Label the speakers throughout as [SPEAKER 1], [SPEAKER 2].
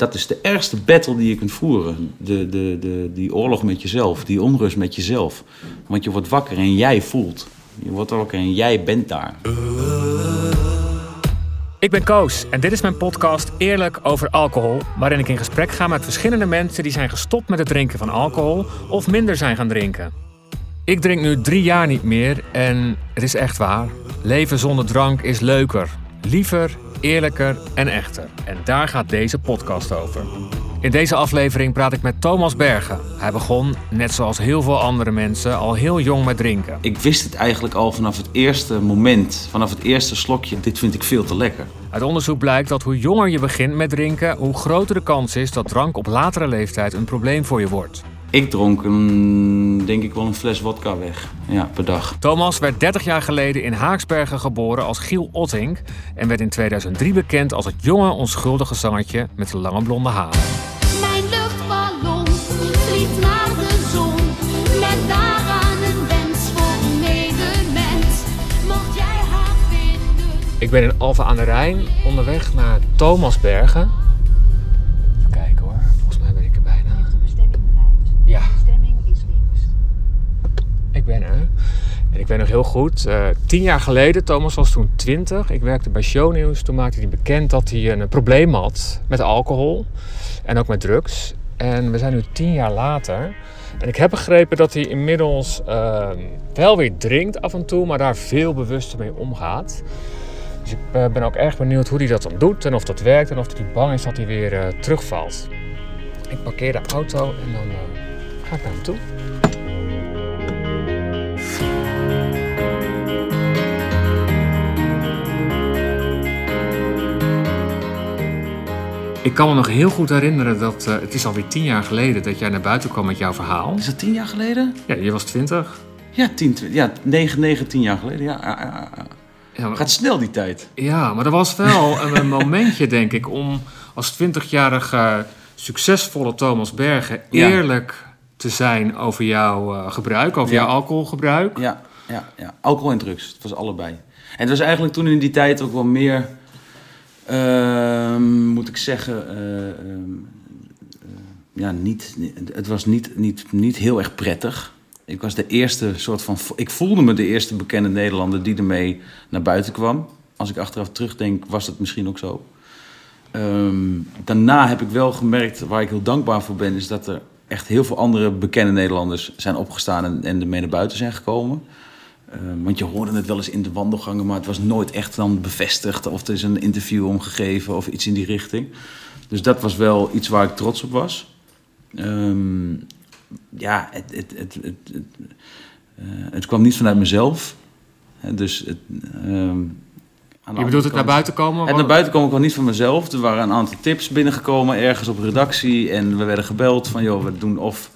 [SPEAKER 1] Dat is de ergste battle die je kunt voeren. De, de, de, die oorlog met jezelf, die onrust met jezelf. Want je wordt wakker en jij voelt. Je wordt wakker en jij bent daar.
[SPEAKER 2] Ik ben Koos en dit is mijn podcast Eerlijk over alcohol, waarin ik in gesprek ga met verschillende mensen die zijn gestopt met het drinken van alcohol of minder zijn gaan drinken. Ik drink nu drie jaar niet meer en het is echt waar. Leven zonder drank is leuker, liever, eerlijker en echter. En daar gaat deze podcast over. In deze aflevering praat ik met Thomas Bergen. Hij begon, net zoals heel veel andere mensen, al heel jong met drinken.
[SPEAKER 1] Ik wist het eigenlijk al vanaf het eerste moment, vanaf het eerste slokje. Dit vind ik veel te lekker.
[SPEAKER 2] Uit onderzoek blijkt dat hoe jonger je begint met drinken, hoe groter de kans is dat drank op latere leeftijd een probleem voor je wordt.
[SPEAKER 1] Ik dronk een, denk ik wel een fles wodka weg ja, per dag.
[SPEAKER 2] Thomas werd 30 jaar geleden in Haaksbergen geboren als Giel Ottink en werd in 2003 bekend als het jonge onschuldige zangertje met de lange blonde haren.
[SPEAKER 3] Mijn luchtballon vliegt naar de zon. Met daaraan een wens voor een medemens. Mocht jij haar vinden.
[SPEAKER 2] Ik ben in Alphen aan de Rijn onderweg naar Thomasbergen. Ik weet nog heel goed, eh, tien jaar geleden, Thomas was toen 20. Ik werkte bij Shownieuws. Toen maakte hij bekend dat hij een, probleem had met alcohol en ook met drugs. En we zijn nu tien jaar later. En ik heb begrepen dat hij inmiddels ehm, wel weer drinkt af en toe, maar daar veel bewuster mee omgaat. Dus ik eh, ben ook erg benieuwd hoe hij dat dan doet en of dat werkt en of hij bang is dat hij weer eh, terugvalt. Ik parkeer de auto en dan eh, ga ik naar hem toe. Ik kan me nog heel goed herinneren dat eh, het is alweer tien jaar geleden dat jij naar buiten kwam met jouw verhaal.
[SPEAKER 1] Is dat tien jaar geleden?
[SPEAKER 2] Ja, je was twintig.
[SPEAKER 1] Ja, tien, tw- ja negen, negen, tien jaar geleden. Ja, ja, ja, ja.
[SPEAKER 2] Ja, maar-
[SPEAKER 1] Gaat snel die tijd.
[SPEAKER 2] Ja, maar er was wel een, momentje, denk ik, om als 20-jarige succesvolle Thomas Bergen eerlijk te zijn over jouw eh, gebruik, over jouw alcoholgebruik.
[SPEAKER 1] Ja, ja, ja. Alcohol en drugs. Het was allebei. En het was eigenlijk toen in die tijd ook wel meer, moet ik zeggen, eh, ehm, eh, ja, niet, het was niet, niet, niet heel erg prettig. Ik was de eerste soort van, ik voelde me de eerste bekende Nederlander die ermee naar buiten kwam. Als ik achteraf terugdenk, was dat misschien ook zo. Ehm, daarna heb ik wel gemerkt, waar ik heel dankbaar voor ben, is dat er echt heel veel andere bekende Nederlanders zijn opgestaan en, en ermee naar buiten zijn gekomen. Ehm, want je hoorde het wel eens in de wandelgangen, maar het was nooit echt dan bevestigd of er is een interview omgegeven of iets in die richting. Dus dat was wel iets waar ik trots op was. Ehm, ja, het, het, het, het, het, eh, het kwam niet vanuit mezelf. Hè, Dus het, ehm,
[SPEAKER 2] Je bedoelt het naar buiten komen?
[SPEAKER 1] en naar buiten kwam ik wel niet van mezelf. Er waren een aantal tips binnengekomen ergens op redactie. En we werden gebeld van, joh, we doen of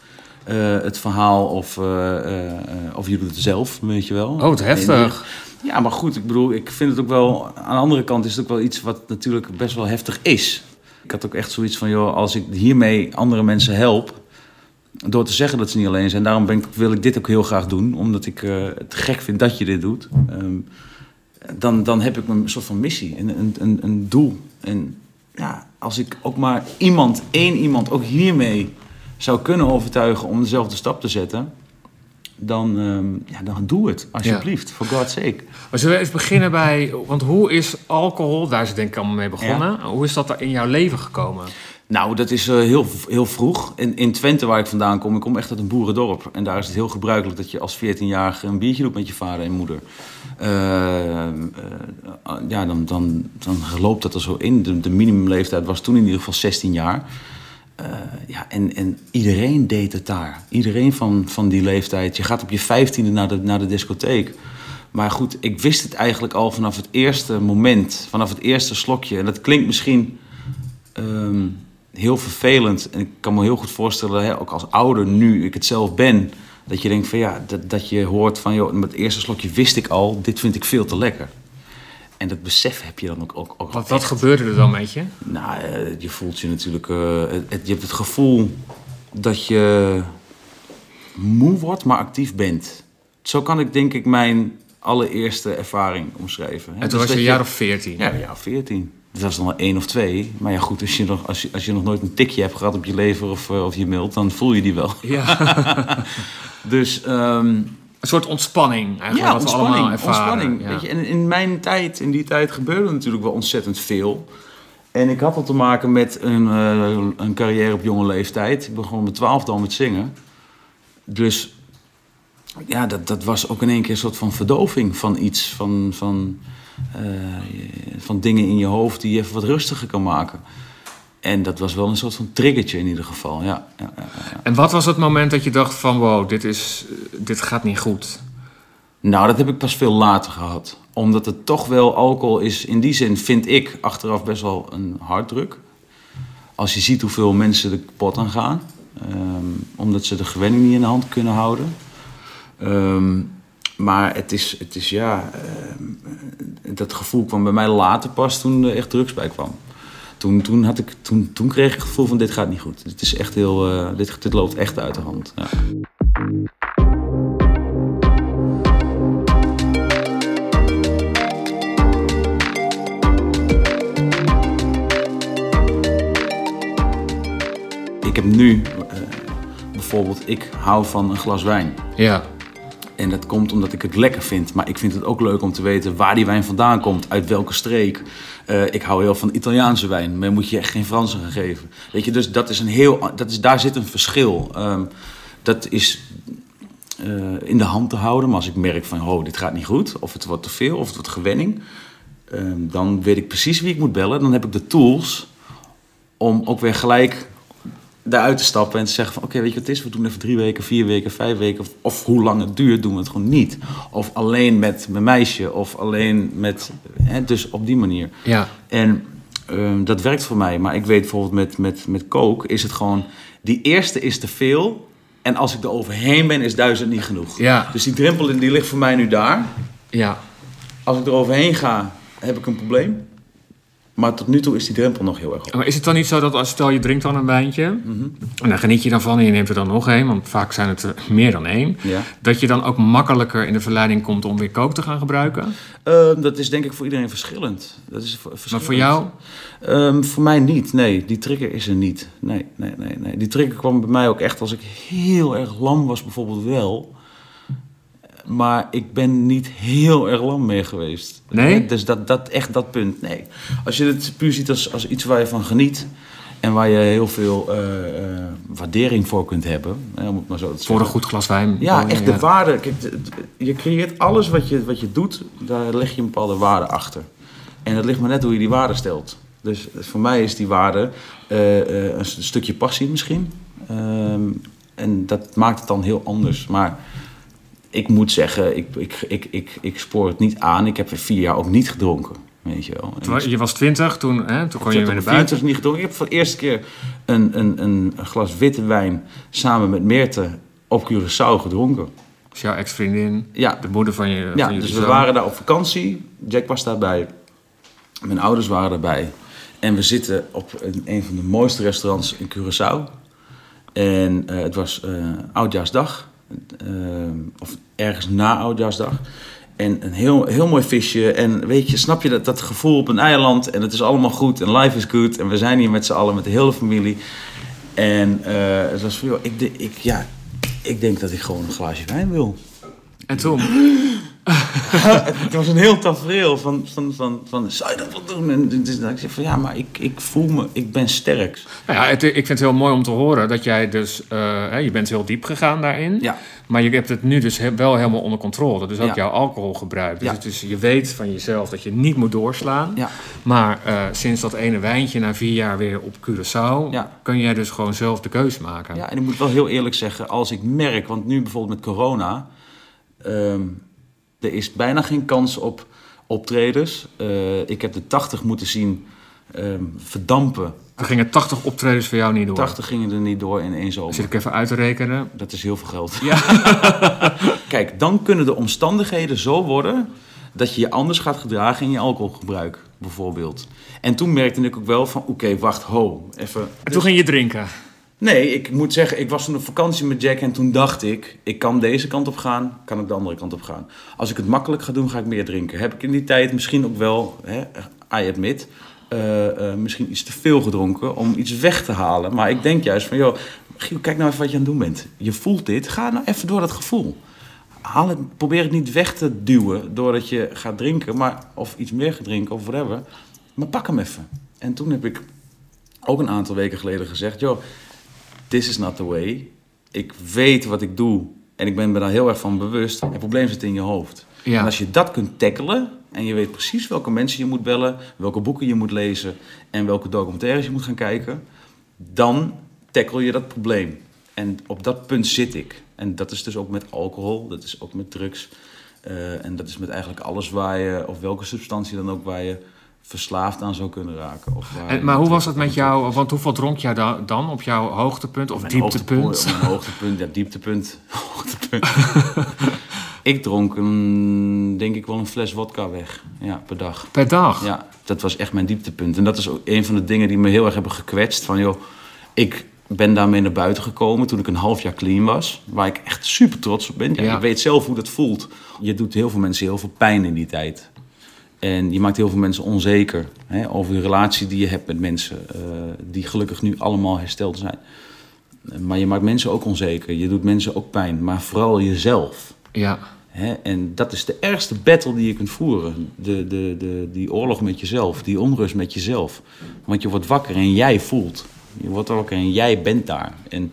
[SPEAKER 1] het verhaal of, eh, eh, eh, of je doet het zelf, weet je wel.
[SPEAKER 2] Oh, wat heftig.
[SPEAKER 1] Ja, maar goed, ik bedoel, ik vind het ook wel... Aan de andere kant is het ook wel iets wat natuurlijk best wel heftig is. Ik had ook echt zoiets van, joh, als ik hiermee andere mensen help... door te zeggen dat ze niet alleen zijn... daarom ben ik, wil ik dit ook heel graag doen. Omdat ik eh, het gek vind dat je dit doet. Ehm, dan, dan heb ik een soort van missie, een, een, een doel. En ja, als ik ook maar iemand, één iemand, ook hiermee zou kunnen overtuigen om dezelfde stap te zetten, dan, ehm, ja, dan doe het, alsjeblieft, for God's sake.
[SPEAKER 2] Maar zullen we even beginnen bij... Want hoe is alcohol, daar is het denk ik allemaal mee begonnen. Hoe is dat er in jouw leven gekomen?
[SPEAKER 1] Nou, dat is eh, heel, heel vroeg. In, in Twente, waar ik vandaan kom, ik kom echt uit een boerendorp. En daar is het heel gebruikelijk dat je als 14-jarige een biertje doet met je vader en moeder. Eh, eh, ja, dan, dan, dan loopt dat er zo in. De, de minimumleeftijd was toen in ieder geval 16 jaar. Eh, ja, en, en iedereen deed het daar. Iedereen van, van die leeftijd. Je gaat op je vijftiende naar de, naar de discotheek. Maar goed, ik wist het eigenlijk al vanaf het eerste moment. Vanaf het eerste slokje. En dat klinkt misschien ehm, heel vervelend. En ik kan me heel goed voorstellen, hè, ook als ouder nu ik het zelf ben... dat je denkt van ja, dat, dat je hoort van... joh, met het eerste slokje wist ik al, dit vind ik veel te lekker. En dat besef heb je dan ook, ook, ook
[SPEAKER 2] Wat, gebeurde er dan met je?
[SPEAKER 1] Nou, eh, je voelt je natuurlijk. eh, het, je hebt het gevoel dat je moe wordt, maar actief bent. Zo kan ik denk ik mijn allereerste ervaring omschrijven. hè.
[SPEAKER 2] En toen
[SPEAKER 1] Dus
[SPEAKER 2] was je een jaar of veertien.
[SPEAKER 1] Ja, een jaar of 14. Dat was dan wel één of twee. Maar ja, goed, als je nog, als je, als je nog nooit een tikje hebt gehad op je lever of, eh, of je milt, dan voel je die wel.
[SPEAKER 2] Ja.
[SPEAKER 1] Dus ehm,
[SPEAKER 2] Een soort ontspanning eigenlijk,
[SPEAKER 1] ja,
[SPEAKER 2] wat we
[SPEAKER 1] ontspanning.
[SPEAKER 2] allemaal ervaren.
[SPEAKER 1] ontspanning
[SPEAKER 2] Ja.
[SPEAKER 1] weet je. En in mijn tijd, in die tijd, gebeurde natuurlijk wel ontzettend veel. En ik had al te maken met een, eh, een carrière op jonge leeftijd. Ik begon met twaalfde al met zingen. Dus ja, dat, dat was ook in één keer een soort van verdoving van iets. Van, van, eh, van dingen in je hoofd die je even wat rustiger kan maken. En dat was wel een soort van triggertje in ieder geval, ja. ja, ja, ja.
[SPEAKER 2] En wat was het moment dat je dacht van wow, dit, is, dit gaat niet goed?
[SPEAKER 1] Nou, dat heb ik pas veel later gehad. Omdat het toch wel alcohol is, in die zin vind ik achteraf best wel een harddruk. Als je ziet hoeveel mensen er kapot aan gaan. Ehm, omdat ze de gewenning niet in de hand kunnen houden. Ehm, maar het is, het is ja, ehm, dat gevoel kwam bij mij later pas toen er echt drugs bij kwam. Toen, toen, had ik, toen, toen kreeg ik het gevoel van dit gaat niet goed. Dit, is echt heel, eh, dit, dit loopt echt uit de hand. Ja. Ik heb nu eh, bijvoorbeeld, ik hou van een glas wijn.
[SPEAKER 2] Ja.
[SPEAKER 1] En dat komt omdat ik het lekker vind. Maar ik vind het ook leuk om te weten waar die wijn vandaan komt. Uit welke streek. Eh, ik hou heel van Italiaanse wijn. Maar moet je echt geen Franse gaan geven. Weet je, dus dat is een heel, dat is, daar zit een verschil. Ehm, dat is eh, in de hand te houden. Maar als ik merk van, oh, dit gaat niet goed. Of het wordt te veel, of het wordt gewenning. ehm, dan weet ik precies wie ik moet bellen. Dan heb ik de tools om ook weer gelijk daaruit te stappen en te zeggen van... oké, weet je wat het is? We doen even drie weken, vier weken, vijf weken... Of, of hoe lang het duurt, doen we het gewoon niet. Of alleen met mijn meisje, of alleen met... Hè, dus op die manier.
[SPEAKER 2] Ja.
[SPEAKER 1] En ehm, dat werkt voor mij. Maar ik weet bijvoorbeeld met, met, met coke is het gewoon... die eerste is te veel... en als ik er overheen ben, is duizend niet genoeg.
[SPEAKER 2] Ja.
[SPEAKER 1] Dus die drempel die ligt voor mij nu daar.
[SPEAKER 2] Ja.
[SPEAKER 1] Als ik er overheen ga, heb ik een probleem. Maar tot nu toe is die drempel nog heel erg hoog.
[SPEAKER 2] Maar is het dan niet zo dat als stel je drinkt dan een wijntje... en dan geniet je daarvan en je neemt er dan nog één... want vaak zijn het er meer dan één...
[SPEAKER 1] Ja.
[SPEAKER 2] dat je dan ook makkelijker in de verleiding komt om weer kook te gaan gebruiken?
[SPEAKER 1] Ehm, dat is denk ik voor iedereen verschillend. Dat is
[SPEAKER 2] Maar voor jou?
[SPEAKER 1] Ehm, voor mij niet. Nee, die trigger is er niet. Nee, nee, nee, nee. Die trigger kwam bij mij ook echt als ik heel erg lam was, bijvoorbeeld wel. Maar ik ben niet heel erg lam meer geweest.
[SPEAKER 2] Nee?
[SPEAKER 1] Dus dat, dat, echt dat punt, nee. Als je het puur ziet als, als iets waar je van geniet... en waar je heel veel eh, eh, waardering voor kunt hebben... hè, om het maar zo te
[SPEAKER 2] Voor een goed glas wijn?
[SPEAKER 1] Ja,
[SPEAKER 2] Oh,
[SPEAKER 1] echt de waarde. Kijk, je creëert alles wat je, wat je doet, daar leg je een bepaalde waarde achter. En het ligt maar net hoe je die waarde stelt. Dus voor mij is die waarde eh, eh, een st- stukje passie misschien. Ehm, en dat maakt het dan heel anders. Maar ik moet zeggen, ik, ik, ik, ik, ik spoor het niet aan. Ik heb er vier jaar ook niet gedronken. Weet je wel.
[SPEAKER 2] Toen- Je was twintig, toen, hè, toen kon je weer naar buiten.
[SPEAKER 1] 24 niet gedronken. Ik heb voor de eerste keer een, een, een, glas witte wijn samen met Meerte op Curaçao gedronken.
[SPEAKER 2] Dus jouw ex-vriendin,
[SPEAKER 1] Ja.
[SPEAKER 2] de moeder van je
[SPEAKER 1] Ja,
[SPEAKER 2] van je
[SPEAKER 1] dus we waren daar op vakantie. Jack was daarbij. Mijn ouders waren erbij. En we zitten op een, een van de mooiste restaurants in Curaçao. En eh, het was eh Oudjaarsdag. Eh, of ergens na Oudjaarsdag. En een heel, heel mooi visje. En weet je, snap je dat, dat gevoel op een eiland? En het is allemaal goed en life is good. En we zijn hier met z'n allen, met de hele familie. En eh, het was van, joh, ik, de- ik, ja, ik denk dat ik gewoon een glaasje wijn wil.
[SPEAKER 2] En toen?
[SPEAKER 1] Het was een heel tafereel van, van, van, van zou je dat wel doen? En dus ik zeg van ja, maar ik, ik voel me, ik ben sterk.
[SPEAKER 2] Nou ja, het, ik vind het heel mooi om te horen dat jij dus... eh, je bent heel diep gegaan daarin.
[SPEAKER 1] Ja.
[SPEAKER 2] Maar je hebt het nu dus wel helemaal onder controle. Dus ook
[SPEAKER 1] Ja.
[SPEAKER 2] jouw alcoholgebruik. Dus
[SPEAKER 1] Ja.
[SPEAKER 2] het is, je weet van jezelf dat je niet moet doorslaan.
[SPEAKER 1] Ja.
[SPEAKER 2] Maar eh, sinds dat ene wijntje na vier jaar weer op Curaçao...
[SPEAKER 1] Ja.
[SPEAKER 2] kun jij dus gewoon zelf de keus maken.
[SPEAKER 1] Ja, en ik moet wel heel eerlijk zeggen, als ik merk, want nu bijvoorbeeld met corona, ehm, er is bijna geen kans op optredens. Eh, ik heb de 80 moeten zien ehm, verdampen.
[SPEAKER 2] Er gingen 80 optredens voor jou niet door.
[SPEAKER 1] 80 gingen er niet door in één zomer.
[SPEAKER 2] Zit ik even uit te rekenen.
[SPEAKER 1] Dat is heel veel geld. Kijk, dan kunnen de omstandigheden zo worden dat je je anders gaat gedragen in je alcoholgebruik, bijvoorbeeld. En toen merkte ik ook wel van, oké, wacht, ho, even.
[SPEAKER 2] En toen ging je drinken.
[SPEAKER 1] Nee, ik moet zeggen, ik was toen op vakantie met Jack en toen dacht ik, ik kan deze kant op gaan, kan ik de andere kant op gaan. Als ik het makkelijk ga doen, ga ik meer drinken. Heb ik in die tijd misschien ook wel, hè, I admit, eh, eh, misschien iets te veel gedronken om iets weg te halen. Maar ik denk juist van, joh, kijk nou even wat je aan het doen bent. Je voelt dit, ga nou even door dat gevoel. Haal het, probeer het niet weg te duwen doordat je gaat drinken, maar, of iets meer gaat drinken of whatever. Maar pak hem even. En toen heb ik ook een aantal weken geleden gezegd, joh, this is not the way. Ik weet wat ik doe en ik ben me daar heel erg van bewust. Het probleem zit in je hoofd.
[SPEAKER 2] Ja.
[SPEAKER 1] En als je dat kunt tackelen en je weet precies welke mensen je moet bellen, welke boeken je moet lezen en welke documentaires je moet gaan kijken, dan tackle je dat probleem. En op dat punt zit ik. En dat is dus ook met alcohol, dat is ook met drugs. eh, en dat is met eigenlijk alles waar je, of welke substantie dan ook, waar je verslaafd aan zou kunnen raken. Of
[SPEAKER 2] En, maar hoe was het met jou? Want hoeveel dronk jij da- dan op jouw hoogtepunt of dieptepunt?
[SPEAKER 1] hoogtepunt, Mijn hoogtepunt, ja, dieptepunt. Hoogtepunt. ik dronk een, denk ik wel een fles wodka weg. Ja, per dag.
[SPEAKER 2] Per dag?
[SPEAKER 1] Ja, dat was echt mijn dieptepunt. En dat is ook een van de dingen die me heel erg hebben gekwetst. Van joh, ik ben daarmee naar buiten gekomen toen ik een half jaar clean was. Waar ik echt super trots op ben. Ja,
[SPEAKER 2] Ja.
[SPEAKER 1] Je weet zelf hoe dat voelt. Je doet heel veel mensen heel veel pijn in die tijd. En je maakt heel veel mensen onzeker hè, over de relatie die je hebt met mensen. eh, die gelukkig nu allemaal hersteld zijn. Maar je maakt mensen ook onzeker. Je doet mensen ook pijn. Maar vooral jezelf.
[SPEAKER 2] Ja.
[SPEAKER 1] Hè? En dat is de ergste battle die je kunt voeren. De, de, de, die oorlog met jezelf, die onrust met jezelf. Want je wordt wakker en jij voelt. Je wordt wakker en jij bent daar. En,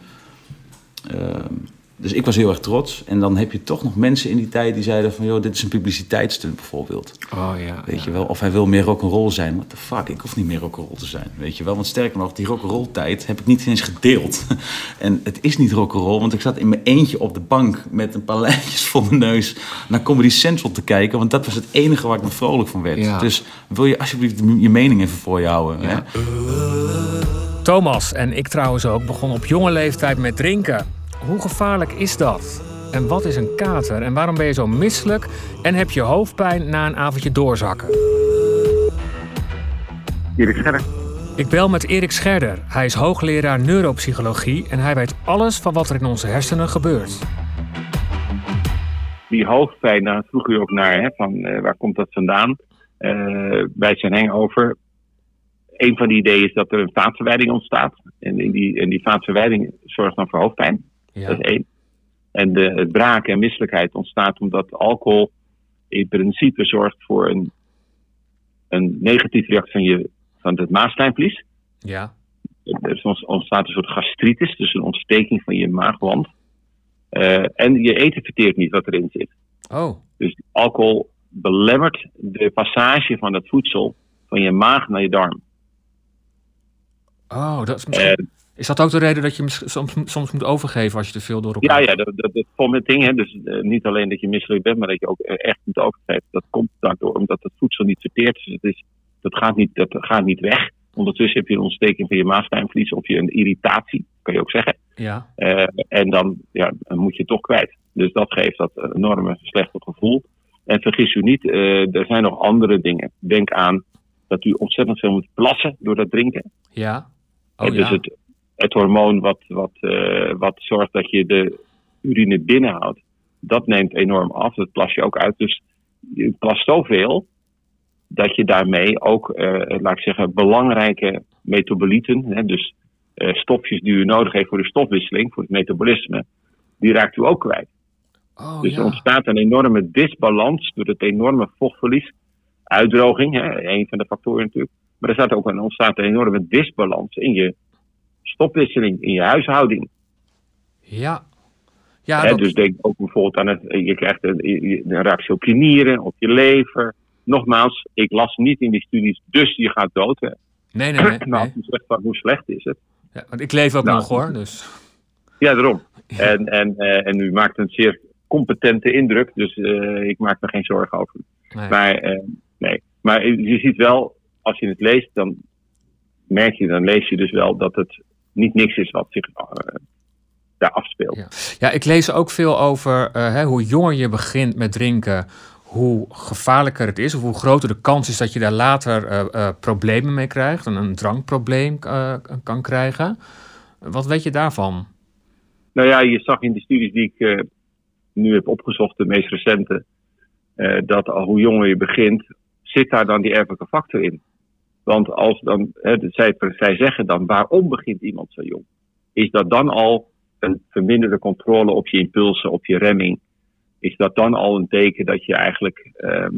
[SPEAKER 1] ehm, dus ik was heel erg trots. En dan heb je toch nog mensen in die tijd die zeiden van... joh, dit is een publiciteitsstunt bijvoorbeeld.
[SPEAKER 2] Oh ja.
[SPEAKER 1] Weet
[SPEAKER 2] ja.
[SPEAKER 1] je wel, of hij wil meer rock'n'roll zijn. What the fuck, ik hoef niet meer rock'n'roll te zijn. Weet je wel, want sterker nog, die rock'n'roll tijd heb ik niet eens gedeeld. en het is niet rock'n'roll, want ik zat in mijn eentje op de bank met een paar lijntjes voor mijn neus naar Comedy Central te kijken. Want dat was het enige waar ik me vrolijk van werd.
[SPEAKER 2] Ja.
[SPEAKER 1] Dus wil je alsjeblieft je mening even voor je houden. Hè?
[SPEAKER 2] Thomas en ik trouwens ook begonnen op jonge leeftijd met drinken. Hoe gevaarlijk is dat? En wat is een kater? En waarom ben je zo misselijk? En heb je hoofdpijn na een avondje doorzakken?
[SPEAKER 4] Erik Scherder.
[SPEAKER 2] Ik bel met Erik Scherder. Hij is hoogleraar neuropsychologie en hij weet alles van wat er in onze hersenen gebeurt.
[SPEAKER 4] Die hoofdpijn, daar vroeg u ook naar, hè, van eh, waar komt dat vandaan? Eh bij zijn hangover. Een van die ideeën is dat er een vaatverwijding ontstaat. En in die, en die vaatverwijding zorgt dan voor hoofdpijn.
[SPEAKER 2] Ja.
[SPEAKER 4] Dat is één. En de, het braken en misselijkheid ontstaat omdat alcohol in principe zorgt voor een, een negatieve reactie van, je, van het maagslijmvlies.
[SPEAKER 2] Ja.
[SPEAKER 4] Er ontstaat een soort gastritis, dus een ontsteking van je maagwand. Eh, en je eten verteert niet wat erin zit.
[SPEAKER 2] Oh.
[SPEAKER 4] Dus alcohol belemmert de passage van het voedsel van je maag naar je darm.
[SPEAKER 2] Oh, dat is misschien...
[SPEAKER 4] En
[SPEAKER 2] Is dat ook de reden dat je soms, soms moet overgeven als je te veel door elkaar...
[SPEAKER 4] ja, ja, dat, dat, dat vomiting, hè, dus eh, niet alleen dat je misselijk bent, maar dat je ook eh, echt moet overgeven. Dat komt daardoor omdat het voedsel niet verteert. Dus het is, dat, gaat niet, dat gaat niet weg. Ondertussen heb je een ontsteking van je maagzijmvlies of je een irritatie, kan je ook zeggen.
[SPEAKER 2] Ja.
[SPEAKER 4] Eh, en dan, ja, moet je het toch kwijt. Dus dat geeft dat enorme slechte gevoel. En vergis u niet, eh, er zijn nog andere dingen. Denk aan dat u ontzettend veel moet plassen door dat drinken.
[SPEAKER 2] Ja. Oh
[SPEAKER 4] dus
[SPEAKER 2] ja.
[SPEAKER 4] het, het hormoon wat, wat, eh, wat zorgt dat je de urine binnenhoudt, dat neemt enorm af. Dat plas je ook uit. Dus je plast zoveel dat je daarmee ook, eh, laat ik zeggen, belangrijke metabolieten, hè, dus eh, stofjes die u nodig heeft voor de stofwisseling, voor het metabolisme, die raakt u ook kwijt.
[SPEAKER 2] Oh
[SPEAKER 4] dus er
[SPEAKER 2] ja.
[SPEAKER 4] ontstaat een enorme disbalans door het enorme vochtverlies. Uitdroging, hè, een van de factoren natuurlijk. Maar er staat ook een, ontstaat een enorme disbalans in je stofwisseling, in je huishouding.
[SPEAKER 2] Ja. Ja, dat...
[SPEAKER 4] Dus denk ook bijvoorbeeld aan het, je krijgt een, reactie op je nieren, op je lever. Nogmaals, ik las niet in die studies, dus je gaat dood. Hè.
[SPEAKER 2] Nee, nee, nee.
[SPEAKER 4] Van hoe slecht is het?
[SPEAKER 2] Ja, want ik leef ook
[SPEAKER 4] Nou,
[SPEAKER 2] nog hoor, dus...
[SPEAKER 4] Ja, daarom. En, en, eh, en u maakt een zeer competente indruk, dus eh, ik maak me geen zorgen over.
[SPEAKER 2] Nee.
[SPEAKER 4] Maar, eh, nee. maar je ziet wel, als je het leest, dan merk je, dan lees je dus wel dat het niet niks is wat zich eh, daar afspeelt.
[SPEAKER 2] Ja. Ja, ik lees ook veel over eh, hè, hoe jonger je begint met drinken, hoe gevaarlijker het is, of hoe groter de kans is dat je daar later eh, problemen mee krijgt, en een drankprobleem kan krijgen. Wat weet je daarvan?
[SPEAKER 4] Nou ja, je zag in de studies die ik nu heb opgezocht, de meest recente, dat al hoe jonger je begint, zit daar dan die erfelijke factor in. Want als dan, zij, zij zeggen dan, waarom begint iemand zo jong? Is dat dan al een verminderde controle op je impulsen, op je remming? Is dat dan al een teken dat je eigenlijk, ehm,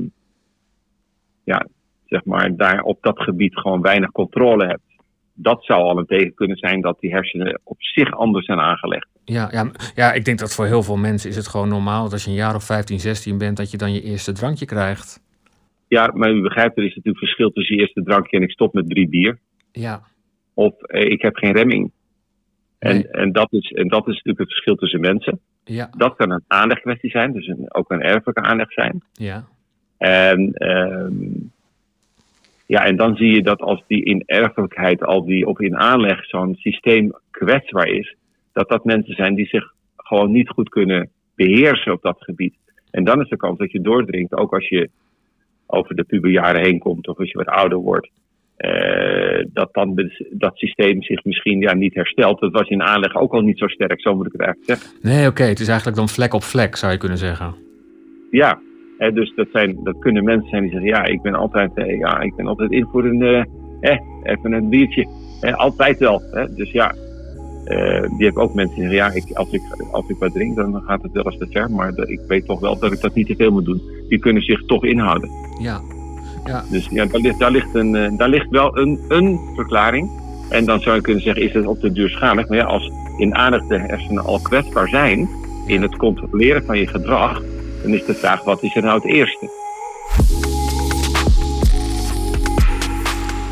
[SPEAKER 4] ja, zeg maar, daar op dat gebied gewoon weinig controle hebt? Dat zou al een teken kunnen zijn dat die hersenen op zich anders zijn aangelegd.
[SPEAKER 2] Ja, ja, ja, ik denk dat voor heel veel mensen is het gewoon normaal dat als je een jaar of 15, 16 bent, dat je dan je eerste drankje krijgt.
[SPEAKER 4] Ja, maar u begrijpt, er is natuurlijk verschil tussen je eerste drankje en ik stop met drie bier.
[SPEAKER 2] Ja,
[SPEAKER 4] Of eh, ik heb geen remming. En,
[SPEAKER 2] Nee.
[SPEAKER 4] en, dat is, en dat is natuurlijk het verschil tussen mensen.
[SPEAKER 2] ja,
[SPEAKER 4] Dat kan een aanlegkwestie zijn, dus een, ook een erfelijke aanleg zijn.
[SPEAKER 2] ja.
[SPEAKER 4] En, ehm, ja, en dan zie je dat als die in erfelijkheid, al die op in aanleg zo'n systeem kwetsbaar is, dat dat mensen zijn die zich gewoon niet goed kunnen beheersen op dat gebied. En dan is de kans dat je doordringt, ook als je over de puberjaren heen komt of als je wat ouder wordt. eh, dat dan de- dat systeem zich misschien ja, niet herstelt. Dat was in aanleg ook al niet zo sterk, zo moet ik het eigenlijk zeggen.
[SPEAKER 2] Nee, oké, het is eigenlijk dan vlek op vlek, zou je kunnen zeggen.
[SPEAKER 4] Ja, hè, dus dat, zijn, dat kunnen mensen zijn die zeggen: Ja, ik ben altijd, eh, ja, ik ben altijd in voor een, eh, eh, even een biertje. Eh, altijd wel. Hè? Dus ja, die heb ook mensen die zeggen: Ja, ik, als, ik, als ik wat drink, dan gaat het wel eens te ver. Maar ik weet toch wel dat ik dat niet te veel moet doen. Die kunnen zich toch inhouden.
[SPEAKER 2] Ja,
[SPEAKER 4] Dus ja, daar ligt, daar ligt, een, eh, daar ligt wel een, een verklaring. En dan zou je kunnen zeggen: Is het op de duur schadelijk? Maar ja, als in aandacht de hersenen al kwetsbaar zijn in het controleren van je gedrag, dan is de vraag: wat is er nou het eerste?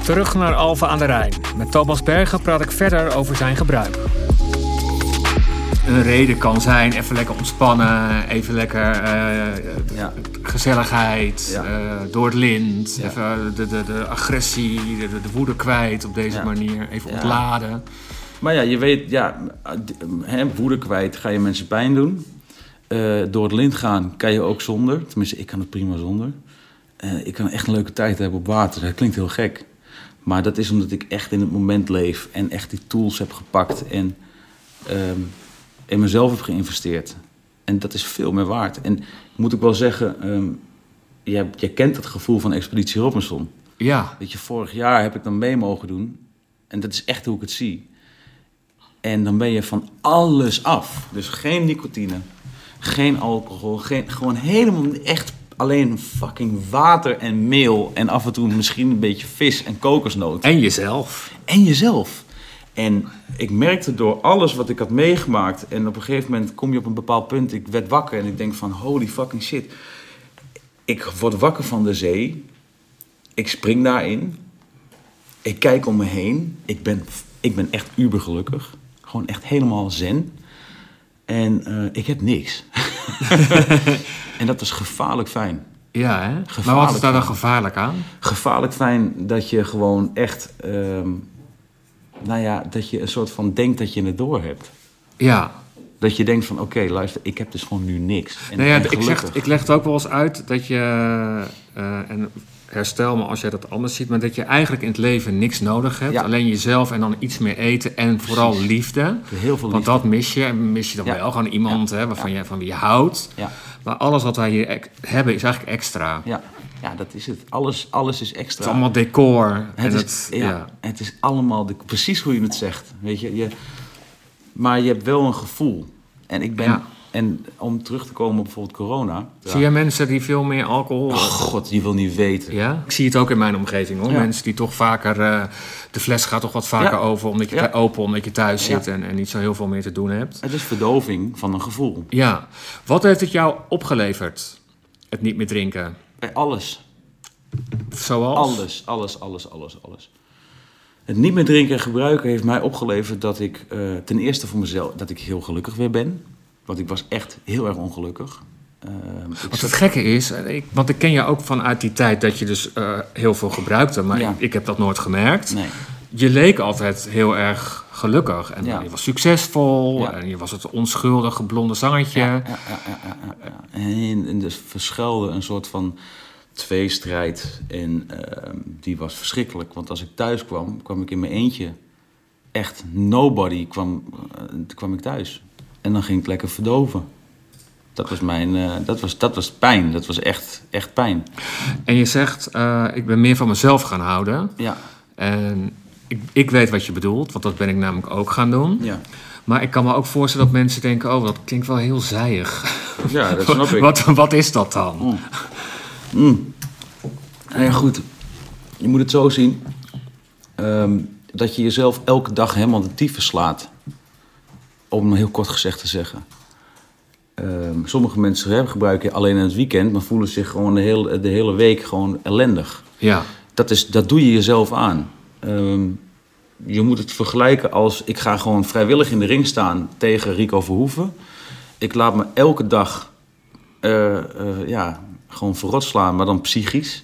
[SPEAKER 2] Terug naar Alphen aan de Rijn. Met Thomas Bergen praat ik verder over zijn gebruik. Een reden kan zijn even lekker ontspannen, even lekker eh,
[SPEAKER 1] Ja.
[SPEAKER 2] gezelligheid,
[SPEAKER 1] Ja.
[SPEAKER 2] eh, door het lint,
[SPEAKER 1] Ja.
[SPEAKER 2] even de, de, de agressie, de, de woede kwijt op deze manier, even ontladen.
[SPEAKER 1] Maar ja, je weet, ja, hè, woede kwijt ga je mensen pijn doen. Eh, door het lint gaan kan je ook zonder. Tenminste, ik kan het prima zonder. Ik kan echt een leuke tijd hebben op water. Dat klinkt heel gek. Maar dat is omdat ik echt in het moment leef. En echt die tools heb gepakt. En ehm, in mezelf heb geïnvesteerd. En dat is veel meer waard. En moet ik wel zeggen, ehm, jij, jij kent het gevoel van Expeditie Robinson.
[SPEAKER 2] Ja,
[SPEAKER 1] Weet je, vorig jaar heb ik dan mee mogen doen. En dat is echt hoe ik het zie. En dan ben je van alles af. Dus geen nicotine, geen alcohol, geen, gewoon helemaal echt alleen fucking water en meel. En af en toe misschien een beetje vis en kokosnoot.
[SPEAKER 2] en jezelf.
[SPEAKER 1] En jezelf. En ik merkte door alles wat ik had meegemaakt. En op een gegeven moment kom je op een bepaald punt. Ik werd wakker en ik denk van holy fucking shit. Ik word wakker van de zee. Ik spring daarin. Ik kijk om me heen. Ik ben, ik ben echt ubergelukkig. Gewoon echt helemaal zen. En eh, ik heb niks. en dat is gevaarlijk fijn.
[SPEAKER 2] Ja, hè? Maar wat
[SPEAKER 1] Gevaarlijk,
[SPEAKER 2] is daar dan gevaarlijk aan?
[SPEAKER 1] gevaarlijk fijn dat je gewoon echt, ehm, nou ja, dat je een soort van denkt dat je het door hebt.
[SPEAKER 2] Ja,
[SPEAKER 1] Dat je denkt van, oké, luister, ik heb dus gewoon nu niks. En,
[SPEAKER 2] nou ja,
[SPEAKER 1] en
[SPEAKER 2] ik, zeg, ik leg het ook wel eens uit dat je, eh, en herstel me als jij dat anders ziet, maar dat je eigenlijk in het leven niks nodig hebt.
[SPEAKER 1] Ja.
[SPEAKER 2] Alleen jezelf en dan iets meer eten en vooral
[SPEAKER 1] Precies.
[SPEAKER 2] liefde.
[SPEAKER 1] Heel veel
[SPEAKER 2] Want
[SPEAKER 1] liefde.
[SPEAKER 2] dat mis je. En mis je dan
[SPEAKER 1] Ja.
[SPEAKER 2] wel gewoon iemand hè, waarvan je, van wie je houdt.
[SPEAKER 1] Ja,
[SPEAKER 2] Maar alles wat wij hier hebben is eigenlijk extra.
[SPEAKER 1] ja, ja, dat is het. Alles, alles is extra.
[SPEAKER 2] Het is allemaal decor.
[SPEAKER 1] Het is,
[SPEAKER 2] het,
[SPEAKER 1] ja,
[SPEAKER 2] ja.
[SPEAKER 1] het is allemaal de, precies hoe je het zegt. Weet je, je, maar je hebt wel een gevoel. En ik ben,
[SPEAKER 2] Ja.
[SPEAKER 1] en om terug te komen op bijvoorbeeld corona.
[SPEAKER 2] Zie je mensen die veel meer alcohol...
[SPEAKER 1] Oh god, je wil niet weten.
[SPEAKER 2] Ja? Ik zie het ook in mijn omgeving hoor. Mensen die toch vaker... eh, de fles gaat toch wat vaker over omdat je open omdat je thuis zit en, en niet zo heel veel meer te doen hebt.
[SPEAKER 1] Het is verdoving van een gevoel.
[SPEAKER 2] Ja. Wat heeft het jou opgeleverd? Het niet meer drinken.
[SPEAKER 1] Bij alles.
[SPEAKER 2] Zoals?
[SPEAKER 1] Alles, alles, alles, alles, alles. Het niet meer drinken en gebruiken heeft mij opgeleverd dat ik eh, ten eerste voor mezelf dat ik heel gelukkig weer ben. Want ik was echt heel erg ongelukkig. Ehm,
[SPEAKER 2] Wat het gekke is, eh, ik, want ik ken je ook vanuit die tijd dat je dus eh, heel veel gebruikte, maar
[SPEAKER 1] Ja.
[SPEAKER 2] ik, ik heb dat nooit gemerkt.
[SPEAKER 1] Nee.
[SPEAKER 2] Je leek altijd heel erg gelukkig en
[SPEAKER 1] Ja.
[SPEAKER 2] je was succesvol
[SPEAKER 1] Ja.
[SPEAKER 2] en je was het onschuldige blonde zangetje.
[SPEAKER 1] Ja. En, dus verschuilde een soort van tweestrijd. En ehm, die was verschrikkelijk. Want als ik thuis kwam, kwam ik in mijn eentje. Echt nobody kwam, eh, kwam ik thuis. En dan ging ik lekker verdoven. Dat was mijn, eh, dat was, dat was pijn. Dat was echt, echt pijn.
[SPEAKER 2] En je zegt, eh, ik ben meer van mezelf gaan houden.
[SPEAKER 1] Ja,
[SPEAKER 2] En ik, ik weet wat je bedoelt, want dat ben ik namelijk ook gaan doen.
[SPEAKER 1] ja.
[SPEAKER 2] Maar ik kan me ook voorstellen dat mensen denken, oh, dat klinkt wel heel zijig.
[SPEAKER 1] ja dat snap ik.
[SPEAKER 2] Wat, wat is dat dan?
[SPEAKER 1] Mm. Nou ja, goed. Je moet het zo zien. ehm, dat je jezelf elke dag helemaal de tyfus slaat. Om heel kort gezegd te zeggen. Ehm, sommige mensen hè, gebruiken alleen in het weekend... maar voelen zich gewoon de hele, de hele week gewoon ellendig.
[SPEAKER 2] Ja,
[SPEAKER 1] Dat, is, dat doe je jezelf aan. Ehm, je moet het vergelijken als... ik ga gewoon vrijwillig in de ring staan tegen Rico Verhoeven. Ik laat me elke dag eh, eh, ja, gewoon verrot slaan, maar dan psychisch.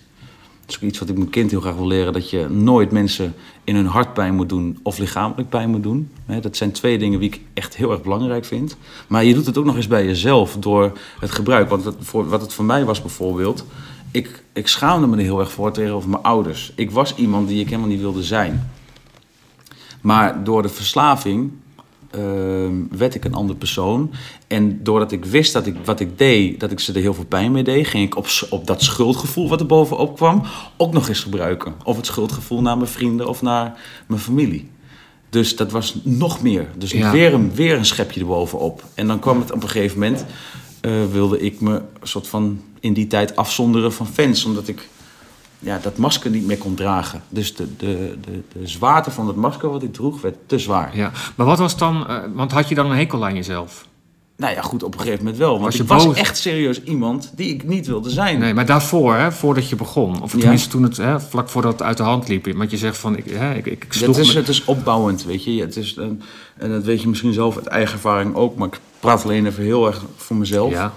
[SPEAKER 1] Dat is ook iets wat ik mijn kind heel graag wil leren. Dat je nooit mensen in hun hart pijn moet doen of lichamelijk pijn moet doen. Dat zijn twee dingen die ik echt heel erg belangrijk vind. Maar je doet het ook nog eens bij jezelf door het gebruik. Want wat het voor mij was bijvoorbeeld... Ik, ik schaamde me er heel erg voor tegenover mijn ouders. Ik was iemand die ik helemaal niet wilde zijn. Maar door de verslaving ehm, werd ik een ander persoon. En doordat ik wist dat ik wat ik deed, dat ik ze er heel veel pijn mee deed, ging ik op, op dat schuldgevoel wat er bovenop kwam ook nog eens gebruiken. Of het schuldgevoel naar mijn vrienden of naar mijn familie. Dus dat was nog meer. Dus
[SPEAKER 2] Ja.
[SPEAKER 1] weer, een, weer een schepje erbovenop. En dan kwam het op een gegeven moment, eh, wilde ik me een soort van in die tijd afzonderen van fans. Omdat ik ja, dat masker niet meer kon dragen. Dus de, de, de, de zwaarte van het masker wat ik droeg werd te zwaar.
[SPEAKER 2] ja. Maar wat was dan, eh, want had je dan een hekel aan jezelf?
[SPEAKER 1] Nou ja, goed, op een gegeven moment wel. Want
[SPEAKER 2] Was je
[SPEAKER 1] ik was echt serieus iemand die ik niet wilde zijn.
[SPEAKER 2] Nee, maar daarvoor, hè, voordat je begon. Of
[SPEAKER 1] Ja.
[SPEAKER 2] tenminste toen het, hè, vlak voordat het uit de hand liep. Want je zegt van, ik, hè, ik, ik sloeg
[SPEAKER 1] het, is,
[SPEAKER 2] me-
[SPEAKER 1] het is opbouwend, weet je. Het is, een- en dat weet je misschien zelf uit eigen ervaring ook. Maar ik praat alleen even heel erg voor mezelf.
[SPEAKER 2] Ja,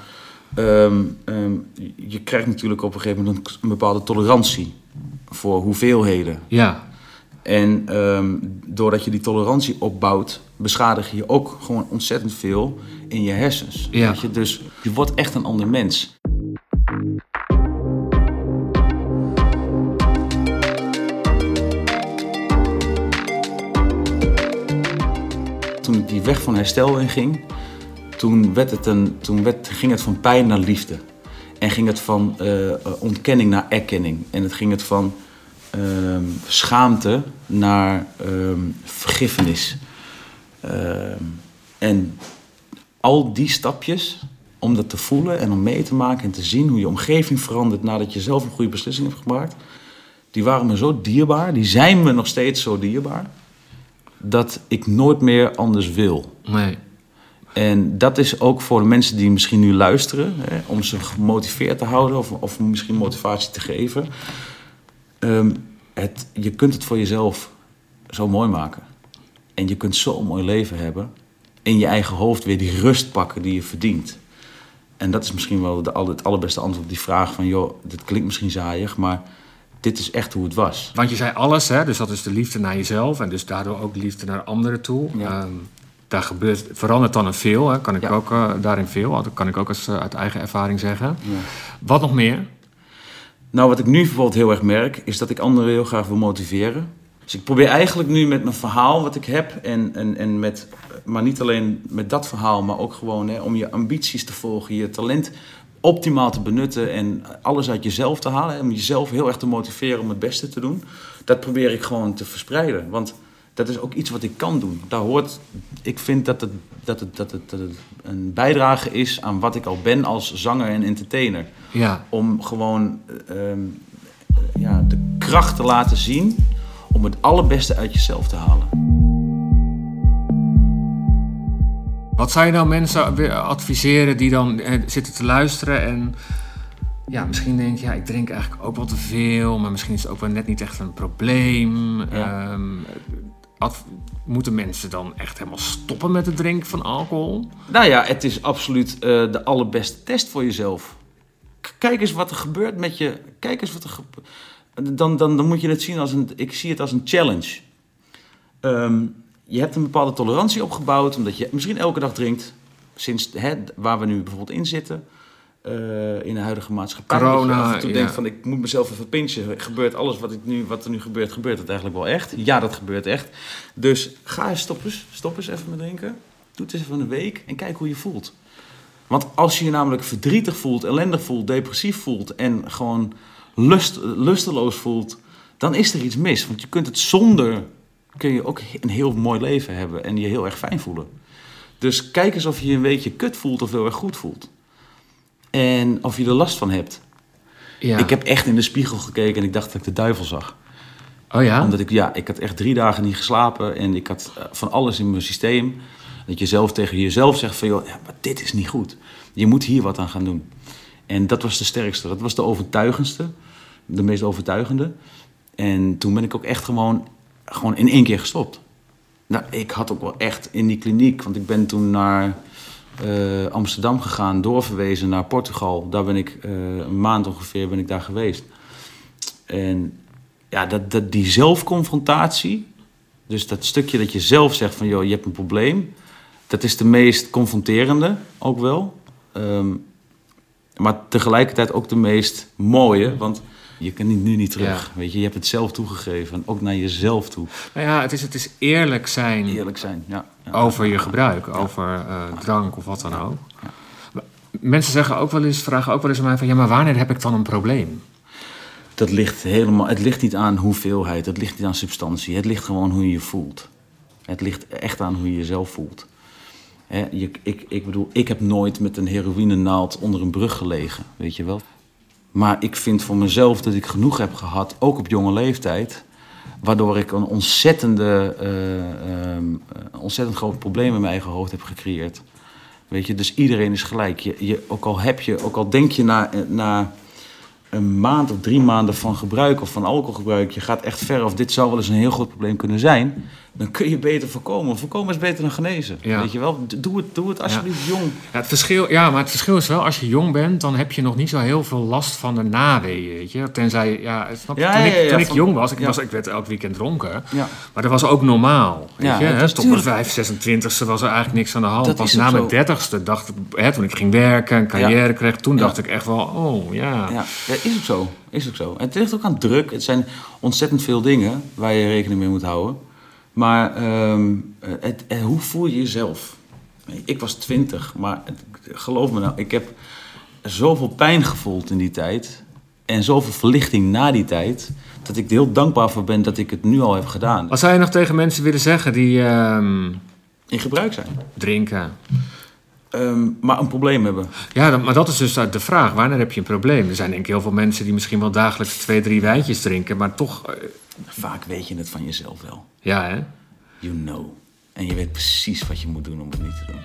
[SPEAKER 1] Ehm, ehm, je krijgt natuurlijk op een gegeven moment een, bepaalde tolerantie voor hoeveelheden.
[SPEAKER 2] ja,
[SPEAKER 1] En ehm, doordat je die tolerantie opbouwt, beschadig je ook gewoon ontzettend veel in je hersens.
[SPEAKER 2] Ja.
[SPEAKER 1] Weet je? Dus je wordt echt een ander mens. Toen ik die weg van herstel inging, toen, werd het een, toen werd, ging het van pijn naar liefde. En ging het van eh, ontkenning naar erkenning. En het ging het van ehm, schaamte naar ehm, vergiffenis. Ehm, en al die stapjes, om dat te voelen en om mee te maken en te zien hoe je omgeving verandert nadat je zelf een goede beslissing hebt gemaakt, die waren me zo dierbaar, die zijn me nog steeds zo dierbaar, dat ik nooit meer anders wil.
[SPEAKER 2] nee.
[SPEAKER 1] En dat is ook voor de mensen die misschien nu luisteren, hè, om ze gemotiveerd te houden of, of misschien motivatie te geven. Ehm, het, je kunt het voor jezelf zo mooi maken. En je kunt zo'n mooi leven hebben. In je eigen hoofd weer die rust pakken die je verdient. En dat is misschien wel de, het allerbeste antwoord op die vraag van... joh, dit klinkt misschien saaiig, maar dit is echt hoe het was.
[SPEAKER 2] Want je zei alles, hè? dus dat is de liefde naar jezelf en dus daardoor ook liefde naar anderen toe.
[SPEAKER 1] Ja.
[SPEAKER 2] Ehm, daar gebeurt, verandert dan een veel, hè? kan ik
[SPEAKER 1] Ja.
[SPEAKER 2] ook eh, daarin veel, dat kan ik ook als, eh, uit eigen ervaring zeggen.
[SPEAKER 1] Ja.
[SPEAKER 2] Wat nog meer?
[SPEAKER 1] Nou, wat ik nu bijvoorbeeld heel erg merk, is dat ik anderen heel graag wil motiveren. Dus ik probeer eigenlijk nu met mijn verhaal wat ik heb, en, en, en met, maar niet alleen met dat verhaal, maar ook gewoon hè, om je ambities te volgen, je talent optimaal te benutten en alles uit jezelf te halen. hè, Om jezelf heel erg te motiveren om het beste te doen. Dat probeer ik gewoon te verspreiden. Want dat is ook iets wat ik kan doen. Daar hoort, ik vind dat het, dat het, dat het, dat het een bijdrage is aan wat ik al ben als zanger en entertainer
[SPEAKER 2] Ja,
[SPEAKER 1] om gewoon eh, ehm, eh, ja, de kracht te laten zien om het allerbeste uit jezelf te halen.
[SPEAKER 2] Wat zou je nou mensen adviseren die dan eh, zitten te luisteren en ja, misschien denk je, ja, ik drink eigenlijk ook wel te veel, maar misschien is het ook wel net niet echt een probleem.
[SPEAKER 1] Ja.
[SPEAKER 2] Ehm, moeten mensen dan echt helemaal stoppen met het drinken van alcohol?
[SPEAKER 1] Nou ja, het is absoluut eh, de allerbeste test voor jezelf. Kijk eens wat er gebeurt met je. Kijk eens wat er. Dan, dan, dan moet je het zien als een. Ik zie het als een challenge. Ehm, je hebt een bepaalde tolerantie opgebouwd, omdat je misschien elke dag drinkt. Sinds hè, waar we nu bijvoorbeeld in zitten. Eh, in de huidige maatschappij.
[SPEAKER 2] Corona,
[SPEAKER 1] Dat je
[SPEAKER 2] ja.
[SPEAKER 1] denkt van ik moet mezelf even pinchen. Gebeurt alles wat, ik nu, wat er nu gebeurt, gebeurt het eigenlijk wel echt? Ja, dat gebeurt echt. Dus ga eens stop eens, stop eens even met drinken. Doe het eens even een week en kijk hoe je voelt. Want als je je namelijk verdrietig voelt, ellendig voelt, depressief voelt en gewoon lust, lusteloos voelt, dan is er iets mis. Want je kunt het zonder, kun je ook een heel mooi leven hebben en je heel erg fijn voelen. Dus kijk eens of je je een beetje kut voelt of heel erg goed voelt. En of je er last van hebt.
[SPEAKER 2] Ja.
[SPEAKER 1] Ik heb echt in de spiegel gekeken en ik dacht dat ik de duivel zag.
[SPEAKER 2] Oh ja?
[SPEAKER 1] Omdat ik, ja, ik had echt drie dagen niet geslapen en ik had eh, van alles in mijn systeem. Dat je zelf tegen jezelf zegt van, joh, ja, maar dit is niet goed. Je moet hier wat aan gaan doen. En dat was de sterkste, dat was de overtuigendste, de meest overtuigende. En toen ben ik ook echt gewoon, gewoon in één keer gestopt. Nou, ik had ook wel echt in die kliniek, want ik ben toen naar eh, Amsterdam gegaan, doorverwezen naar Portugal. Daar ben ik eh, een maand ongeveer ben ik daar geweest. En ja, dat, dat, die zelfconfrontatie, dus dat stukje dat je zelf zegt van, joh, je hebt een probleem, dat is de meest confronterende ook wel. Ehm, maar tegelijkertijd ook de meest mooie, want je kan nu niet terug.
[SPEAKER 2] Ja.
[SPEAKER 1] Weet je, je hebt het zelf toegegeven, ook naar jezelf toe.
[SPEAKER 2] Nou ja, het is, het is eerlijk zijn
[SPEAKER 1] Eerlijk zijn, ja. ja.
[SPEAKER 2] over je gebruik, over eh, drank of wat dan ook. Mensen zeggen ook wel eens, vragen ook wel eens aan mij van... ja, maar wanneer heb ik dan een probleem?
[SPEAKER 1] Dat ligt helemaal, het ligt niet aan hoeveelheid, het ligt niet aan substantie. Het ligt gewoon hoe je je voelt. Het ligt echt aan hoe je jezelf voelt. Je, ik, ik bedoel, ik heb nooit met een heroïnenaald onder een brug gelegen, weet je wel. Maar ik vind voor mezelf dat ik genoeg heb gehad, ook op jonge leeftijd... waardoor ik een ontzettende, eh, ehm, een ontzettend groot probleem in mijn eigen hoofd heb gecreëerd. Weet je, dus iedereen is gelijk. Je, je, ook al heb je, ook al denk je na, na een maand of drie maanden van gebruik of van alcoholgebruik, je gaat echt ver of dit zou wel eens een heel groot probleem kunnen zijn, dan kun je beter voorkomen. Voorkomen is beter dan genezen.
[SPEAKER 2] Ja.
[SPEAKER 1] Weet je wel? Doe het, doe het alsjeblieft jong.
[SPEAKER 2] Ja, het verschil, ja, maar het verschil is wel, als je jong bent... dan heb je nog niet zo heel veel last van de naweeën, weet je. Tenzij, ja, snap je?
[SPEAKER 1] Ja,
[SPEAKER 2] toen ik, toen ik jong was ik, was, ik werd elk weekend dronken...
[SPEAKER 1] Ja.
[SPEAKER 2] Maar dat was ook normaal. Weet je? hè? Tot mijn. 5, 26e was er eigenlijk niks aan de hand.
[SPEAKER 1] Dat
[SPEAKER 2] Pas na mijn
[SPEAKER 1] zo.
[SPEAKER 2] dertigste dacht ik, hè, toen ik ging werken en carrière kreeg, toen dacht ik echt wel, oh ja.
[SPEAKER 1] Ja, is ook zo. Is ook zo. En het ligt ook aan druk. Het zijn ontzettend veel dingen waar je rekening mee moet houden. Maar ehm, het, eh, hoe voel je jezelf? Ik was twintig, maar het- geloof me nou, ik heb zoveel pijn gevoeld in die tijd. En zoveel verlichting na die tijd. Dat ik er heel dankbaar voor ben dat ik het nu al heb gedaan.
[SPEAKER 2] Wat zou je nog tegen mensen willen zeggen die ehm,
[SPEAKER 1] In gebruik zijn.
[SPEAKER 2] drinken?
[SPEAKER 1] Ehm, maar een probleem hebben.
[SPEAKER 2] Ja, dan- maar dat is dus de vraag. Wanneer heb je een probleem? Er zijn denk ik heel veel mensen die misschien wel dagelijks twee, drie wijntjes drinken, maar toch, eh,
[SPEAKER 1] Vaak weet je het van jezelf wel.
[SPEAKER 2] ja hè?
[SPEAKER 1] You know. En je weet precies wat je moet doen om het niet te doen.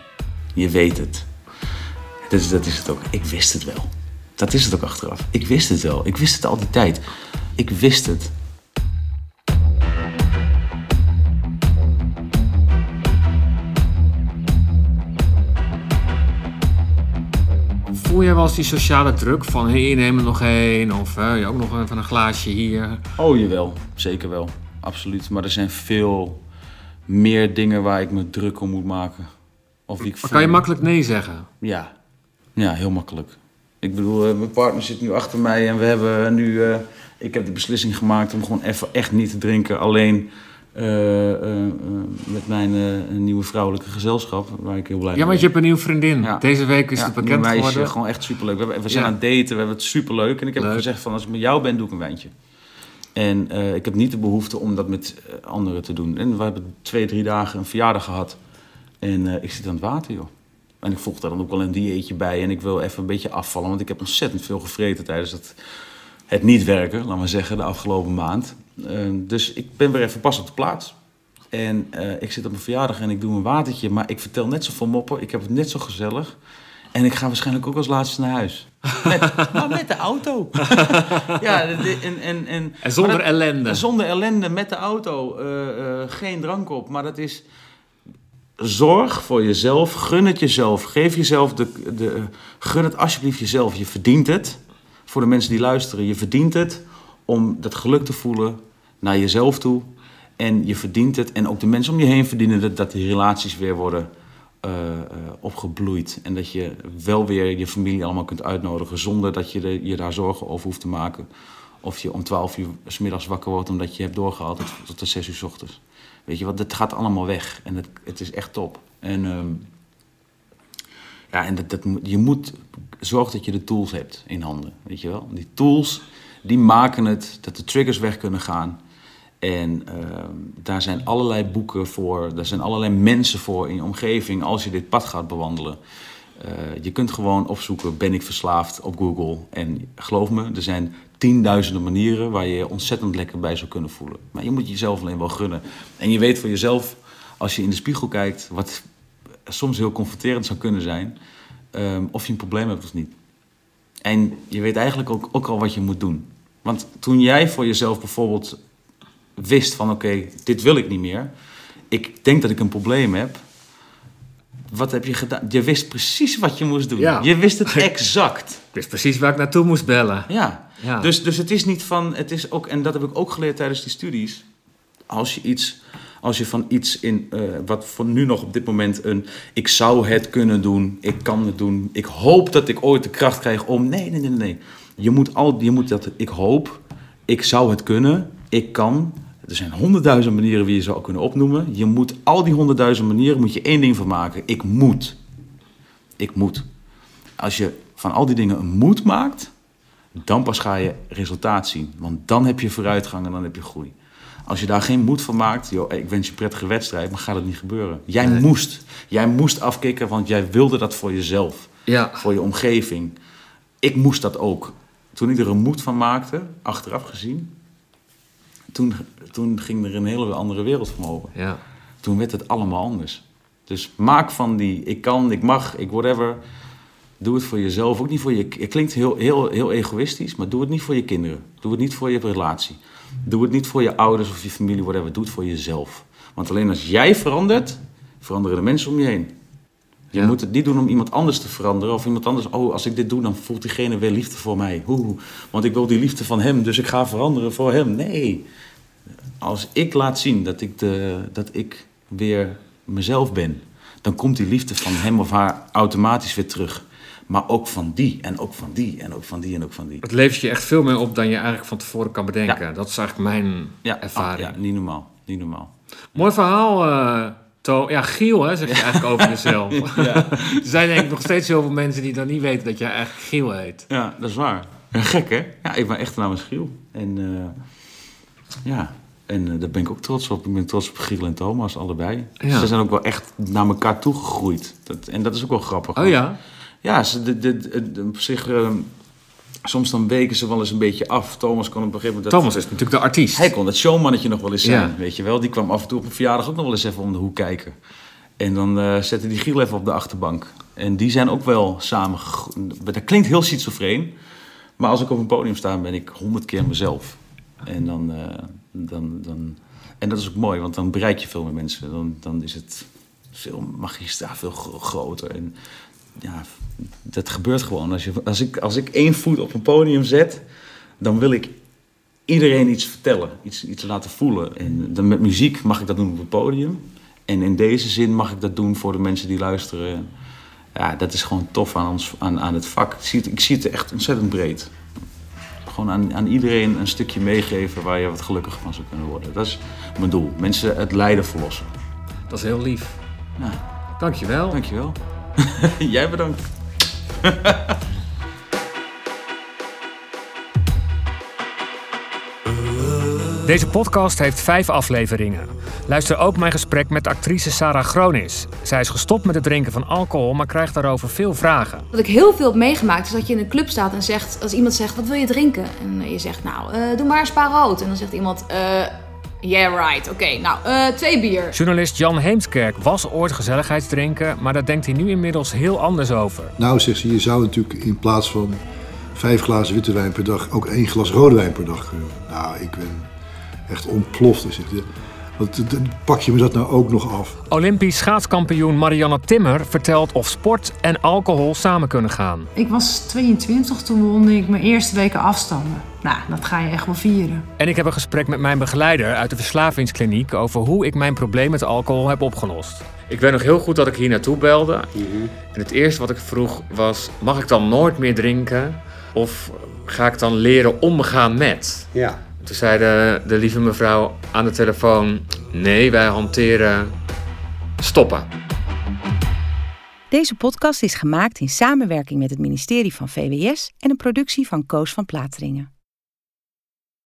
[SPEAKER 1] Je weet het. Dus dat is het ook. Ik wist het wel. Dat is het ook achteraf. Ik wist het wel. Ik wist het al die tijd. Ik wist het.
[SPEAKER 2] Voel jij wel eens die sociale druk van, hé, hey, neem er nog één, of eh, je ook nog even een glaasje hier.
[SPEAKER 1] Oh, jawel. Zeker wel. Absoluut. Maar er zijn veel meer dingen waar ik me druk om moet maken. Of die ik
[SPEAKER 2] kan je makkelijk nee zeggen?
[SPEAKER 1] Ja. Ja, heel makkelijk. Ik bedoel, eh, mijn partner zit nu achter mij en we hebben nu... eh, ik heb de beslissing gemaakt om gewoon even echt niet te drinken. Alleen met mijn eh, nieuwe vrouwelijke gezelschap, waar ik heel blij
[SPEAKER 2] Ja,
[SPEAKER 1] mee
[SPEAKER 2] want je hebt een nieuwe vriendin.
[SPEAKER 1] Ja.
[SPEAKER 2] Deze week is
[SPEAKER 1] ja,
[SPEAKER 2] het bekend
[SPEAKER 1] meisje,
[SPEAKER 2] geworden.
[SPEAKER 1] gewoon echt superleuk. We, hebben, we zijn
[SPEAKER 2] Ja.
[SPEAKER 1] aan het daten, we hebben het superleuk. En ik heb
[SPEAKER 2] Leuk.
[SPEAKER 1] gezegd van, als ik met jou ben, doe ik een wijntje. En eh, ik heb niet de behoefte om dat met eh, anderen te doen. En we hebben twee, drie dagen een verjaardag gehad. En eh, ik zit aan het water, joh. En ik volg daar dan ook wel een dieetje bij. En ik wil even een beetje afvallen, want ik heb ontzettend veel gevreten tijdens het, het niet werken, laat maar zeggen, de afgelopen maand. Eh, dus ik ben weer even pas op de plaats. En eh, ik zit op mijn verjaardag en ik doe een watertje, maar ik vertel net zoveel moppen. Ik heb het net zo gezellig. En ik ga waarschijnlijk ook als laatste naar huis. Met, maar met de auto. ja, en, en, en,
[SPEAKER 2] En zonder
[SPEAKER 1] dat-
[SPEAKER 2] ellende.
[SPEAKER 1] Zonder ellende, met de auto. eh, eh, geen drank op. Maar dat is... Zorg voor jezelf. Gun het jezelf. Geef jezelf de, de... Gun het alsjeblieft jezelf. Je verdient het. Voor de mensen die luisteren. Je verdient het om dat geluk te voelen naar jezelf toe. En je verdient het. En ook de mensen om je heen verdienen het. Dat die relaties weer worden eh, eh, opgebloeid. En dat je wel weer je familie allemaal kunt uitnodigen. Zonder dat je je daar zorgen over hoeft te maken. Of je om 12 uur s middags wakker wordt omdat je hebt doorgehaald tot, de 6 uur s ochtends. Weet je wat, dat gaat allemaal weg. En het, het is echt top. En ehm, Ja, en dat, dat, je moet zorgen dat je de tools hebt in handen, weet je wel. Die tools, die maken het dat de triggers weg kunnen gaan. En ehm, daar zijn allerlei boeken voor, daar zijn allerlei mensen voor in je omgeving als je dit pad gaat bewandelen. Eh, je kunt gewoon opzoeken, ben ik verslaafd op Google. En geloof me, er zijn tienduizenden manieren waar je je ontzettend lekker bij zou kunnen voelen. Maar je moet jezelf alleen wel gunnen. En je weet voor jezelf, als je in de spiegel kijkt, wat soms heel confronterend zou kunnen zijn, ehm, of je een probleem hebt of niet. En je weet eigenlijk ook, ook al wat je moet doen. Want toen jij voor jezelf bijvoorbeeld wist van oké, dit wil ik niet meer. Ik denk dat ik een probleem heb. Wat heb je gedaan? Je wist precies wat je moest doen.
[SPEAKER 2] Ja.
[SPEAKER 1] Je wist het exact.
[SPEAKER 2] Ik wist precies waar ik naartoe moest bellen.
[SPEAKER 1] Ja.
[SPEAKER 2] Ja.
[SPEAKER 1] Dus, dus het is niet van, het is ook, en dat heb ik ook geleerd tijdens die studies. Als je iets, als je van iets in, eh, wat voor nu nog op dit moment een, ik zou het kunnen doen, ik kan het doen, ik hoop dat ik ooit de kracht krijg om, nee, nee, nee, nee. Je moet al, je moet dat, ik hoop, ik zou het kunnen, ik kan. Er zijn honderdduizend manieren wie je zou kunnen opnoemen. Je moet al die honderdduizend manieren, moet je één ding van maken. Ik moet. Ik moet. Als je van al die dingen een moet maakt, dan pas ga je resultaat zien. Want dan heb je vooruitgang en dan heb je groei. Als je daar geen moed van maakt, joh, ik wens je een prettige wedstrijd, maar gaat het niet gebeuren. Jij moest. Jij moest afkicken, want jij wilde dat voor jezelf.
[SPEAKER 2] Ja.
[SPEAKER 1] Voor je omgeving. Ik moest dat ook. Toen ik er een moed van maakte, achteraf gezien, toen, toen ging er een hele andere wereld me open.
[SPEAKER 2] Ja.
[SPEAKER 1] Toen werd het allemaal anders. Dus maak van die ik kan, ik mag, ik whatever. Doe het voor jezelf. Ook niet voor je. Het klinkt heel, heel, heel egoïstisch, maar doe het niet voor je kinderen. Doe het niet voor je relatie. Doe het niet voor je ouders of je familie, whatever. Doe het voor jezelf. Want alleen als jij verandert, veranderen de mensen om je heen. Je
[SPEAKER 2] Ja.
[SPEAKER 1] moet het niet doen om iemand anders te veranderen. Of iemand anders, oh, als ik dit doe, dan voelt diegene weer liefde voor mij. Hoe, want ik wil die liefde van hem, dus ik ga veranderen voor hem. Nee. Als ik laat zien dat ik, de, dat ik weer mezelf ben, dan komt die liefde van hem of haar automatisch weer terug. Maar ook van die, en ook van die, en ook van die, en ook van die.
[SPEAKER 2] Het levert je echt veel meer op dan je eigenlijk van tevoren kan bedenken.
[SPEAKER 1] Ja.
[SPEAKER 2] Dat is eigenlijk mijn
[SPEAKER 1] Ja,
[SPEAKER 2] ervaring.
[SPEAKER 1] ah, ja, niet normaal. Niet normaal.
[SPEAKER 2] Mooi verhaal, eh To. Ja, Giel, hè, zeg je eigenlijk over jezelf. er zijn denk ik nog steeds heel veel mensen die dan niet weten dat jij eigenlijk Giel heet.
[SPEAKER 1] Ja, dat is waar. Gek, hè? Ja, ik ben echt naam is Giel. En eh, ja, en eh, daar ben ik ook trots op. Ik ben trots op Giel en Thomas, allebei. Ze zijn ook wel echt naar elkaar toegegroeid. Dat, en dat is ook wel grappig.
[SPEAKER 2] Oh ja?
[SPEAKER 1] Ja, ze, de, de, op zich... eh, soms dan weken ze wel eens een beetje af. Thomas kon op een gegeven moment... dat-
[SPEAKER 2] Thomas is natuurlijk de artiest.
[SPEAKER 1] Hij kon het showmannetje nog wel eens zijn,
[SPEAKER 2] Ja.
[SPEAKER 1] weet je wel. Die kwam af en toe op een verjaardag ook nog wel eens even om de hoek kijken. En dan eh, zette die Giel even op de achterbank. En die zijn ook wel samen... Dat klinkt heel schizofreen. Maar als ik op een podium sta, ben ik honderd keer mezelf. En dan, eh, dan, dan... En dat is ook mooi, want dan bereik je veel meer mensen. Dan, dan is het veel magistraal, veel gro- groter. En ja, dat gebeurt gewoon. Als, je, als, ik, als ik één voet op een podium zet, dan wil ik iedereen iets vertellen, iets, iets laten voelen. En dan met muziek mag ik dat doen op het podium. En in deze zin mag ik dat doen voor de mensen die luisteren. Ja, dat is gewoon tof aan, ons, aan, aan het vak. Ik zie het, ik zie het echt ontzettend breed. Gewoon aan, aan iedereen een stukje meegeven waar je wat gelukkiger van zou kunnen worden. Dat is mijn doel. Mensen het lijden verlossen.
[SPEAKER 2] Dat is heel lief.
[SPEAKER 1] Ja,
[SPEAKER 2] Dankjewel.
[SPEAKER 1] dankjewel. Jij bedankt.
[SPEAKER 2] Deze podcast heeft vijf afleveringen. Luister ook mijn gesprek met actrice Sarah Gronis. Zij is gestopt met het drinken van alcohol, maar krijgt daarover veel vragen.
[SPEAKER 5] Wat ik heel veel heb meegemaakt is dat je in een club staat en zegt, als iemand zegt, wat wil je drinken? En je zegt, nou, eh, doe maar een spa rood. En dan zegt iemand, eh, yeah right, oké, nou, eh, twee bier.
[SPEAKER 2] Journalist Jan Heemskerk was ooit gezelligheidsdrinken, maar daar denkt hij nu inmiddels heel anders over.
[SPEAKER 6] Nou, zegt ze, je zou natuurlijk in plaats van vijf glazen witte wijn per dag ook één glas rode wijn per dag kunnen. Nou, ik ben echt ontploft. Zegt ze. Wat pak je me dat nou ook nog af?
[SPEAKER 2] Olympisch schaatskampioen Marianne Timmer vertelt of sport en alcohol samen kunnen gaan.
[SPEAKER 7] Ik was 22, toen won ik mijn eerste weken afstanden. Nou, dat ga je echt wel vieren.
[SPEAKER 2] En ik heb een gesprek met mijn begeleider uit de verslavingskliniek over hoe ik mijn probleem met alcohol heb opgelost. Ik weet nog heel goed dat ik hier naartoe belde. En het eerste wat ik vroeg was: mag ik dan nooit meer drinken? Of ga ik dan leren omgaan met?
[SPEAKER 8] Ja.
[SPEAKER 2] Toen zei de, de lieve mevrouw aan de telefoon: nee, wij hanteren stoppen.
[SPEAKER 8] Deze podcast is gemaakt in samenwerking met het ministerie van VWS en een productie van Koos van Plateringen.